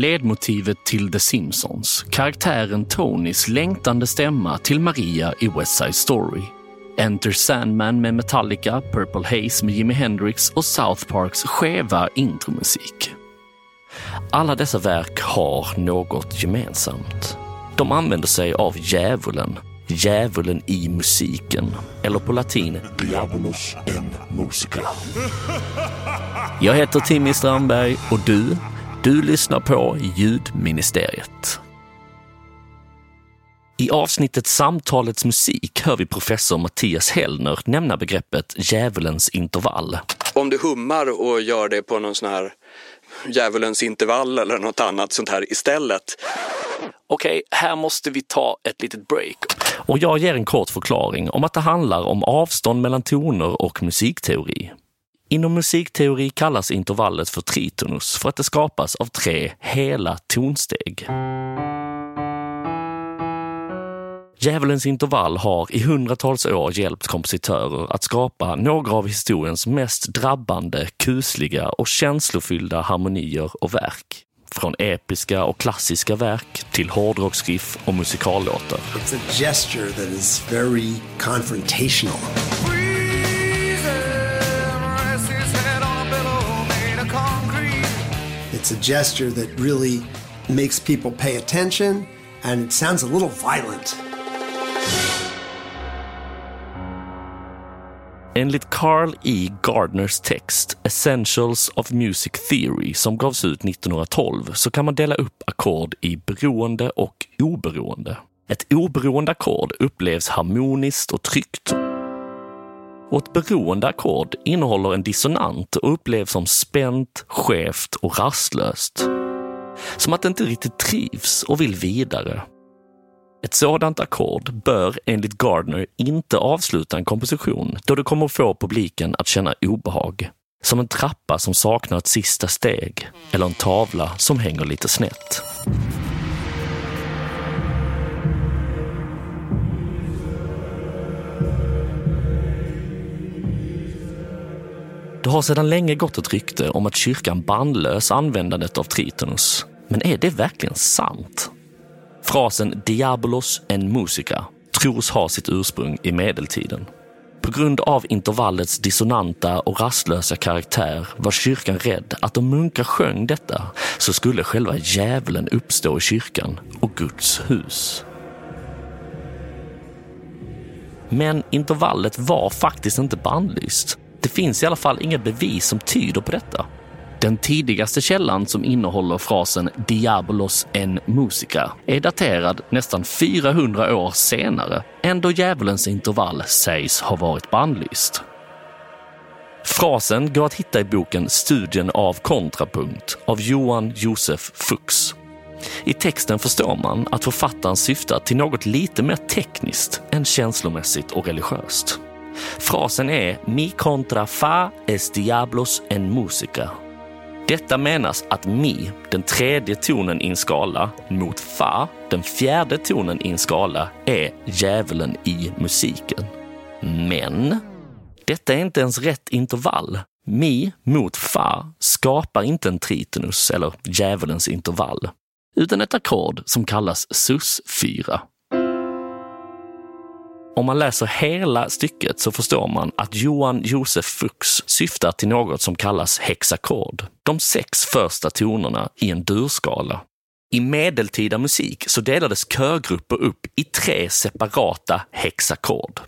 ledmotivet till The Simpsons, karaktären Tonys längtande stämma till Maria i West Side Story. Enter Sandman med Metallica, Purple Haze med Jimi Hendrix och South Parks skeva intromusik. Alla dessa verk har något gemensamt. De använder sig av djävulen, djävulen i musiken, eller på latin Diabolus en musica. Jag heter Timmy Strandberg och du, du lyssnar på Ljudministeriet. I avsnittet Samtalets musik hör vi professor Mattias Hellner nämna begreppet djävulens intervall. Om du hummar och gör det på någon sån här djävulens intervall eller något annat sånt här istället. Okej, här måste vi ta ett litet break. Och jag ger en kort förklaring om att det handlar om avstånd mellan toner och musikteori. Inom musikteori kallas intervallet för tritonus för att det skapas av tre hela tonsteg. Djävulens intervall har i hundratals år hjälpt kompositörer att skapa några av historiens mest drabbande, kusliga och känslofyllda harmonier och verk. Från episka och klassiska verk till hårdrocksriff och musikallåtar. It's a gesture that is very confrontational. It's a gesture that really makes people pay attention and it sounds a little violent. Enligt Carl E. Gardners text Essentials of Music Theory som gavs ut 1912 så kan man dela upp ackord i beroende och oberoende. Ett oberoende ackord upplevs harmoniskt och tryggt. Och ett beroende ackord innehåller en dissonant och upplevs som spänt, skevt och rastlöst. Som att det inte riktigt trivs och vill vidare. Ett sådant ackord bör enligt Gardner inte avsluta en komposition då det kommer få publiken att känna obehag. Som en trappa som saknar ett sista steg eller en tavla som hänger lite snett. Det har sedan länge gått ett rykte om att kyrkan bandlös användandet av tritonus. Men är det verkligen sant? Frasen Diabolos en musica tros ha sitt ursprung i medeltiden. På grund av intervallets dissonanta och rastlösa karaktär var kyrkan rädd att om munkar sjöng detta så skulle själva djävulen uppstå i kyrkan och Guds hus. Men intervallet var faktiskt inte bandlyst. Det finns i alla fall inga bevis som tyder på detta. Den tidigaste källan som innehåller frasen Diabolos en musica är daterad nästan 400 år senare än då djävulens intervall sägs ha varit bannlyst. Frasen går att hitta i boken Studien av kontrapunkt av Johan Josef Fuchs. I texten förstår man att författaren syftar till något lite mer tekniskt än känslomässigt och religiöst. Frasen är Mi contra fa es diablos en musica detta menas att mi, den tredje tonen i en skala, mot fa, den fjärde tonen i en skala, är djävulen i musiken. Men detta är inte ens rätt intervall. Mi mot fa skapar inte en tritonus eller djävulens intervall, utan ett ackord som kallas sus-4. Om man läser hela stycket så förstår man att Johan Josef Fuchs syftar till något som kallas hexakord. De sex första tonerna i en durskala. I medeltida musik så delades körgrupper upp i tre separata hexakord.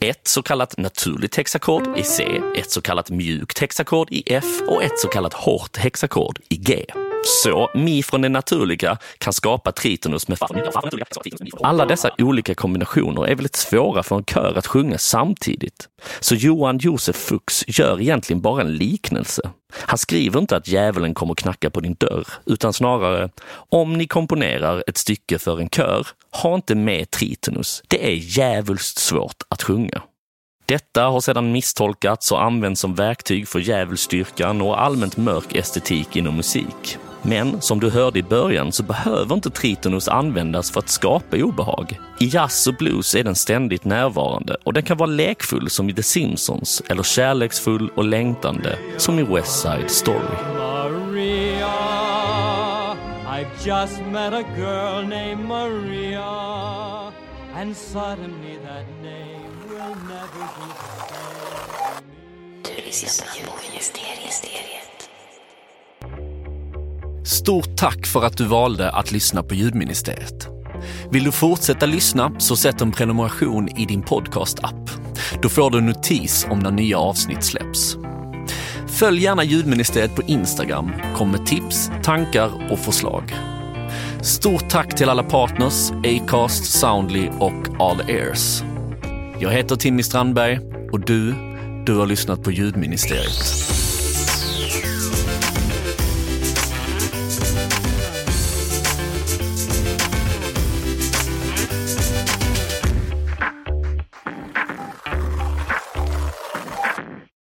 Ett så kallat naturligt hexakord i C, ett så kallat mjukt hexakord i F och ett så kallat hårt hexakord i G. Så mi från det naturliga kan skapa tritonus med fa. Alla dessa olika kombinationer är väldigt svåra för en kör att sjunga samtidigt. Så Johan Josef Fuchs gör egentligen bara en liknelse. Han skriver inte att djävulen kommer knacka på din dörr, utan snarare om ni komponerar ett stycke för en kör, ha inte med tritonus. Det är djävulskt svårt att sjunga. Detta har sedan misstolkats och använts som verktyg för djävulsdyrkan och allmänt mörk estetik inom musik. Men som du hörde i början så behöver inte tritonus användas för att skapa obehag. I jazz och blues är den ständigt närvarande och den kan vara lekfull som i The Simpsons eller kärleksfull och längtande som i West Side Story. Maria, just met a girl named Maria, and suddenly that name will never be the same. Du lyssnar på Mysteriet. Stort tack för att du valde att lyssna på Ljudministeriet. Vill du fortsätta lyssna så sätt en prenumeration i din podcast-app. Då får du en notis om när nya avsnitt släpps. Följ gärna Ljudministeriet på Instagram, kom med tips, tankar och förslag. Stort tack till alla partners, Acast, Soundly och All Ears. Jag heter Timmy Strandberg och du, du har lyssnat på Ljudministeriet.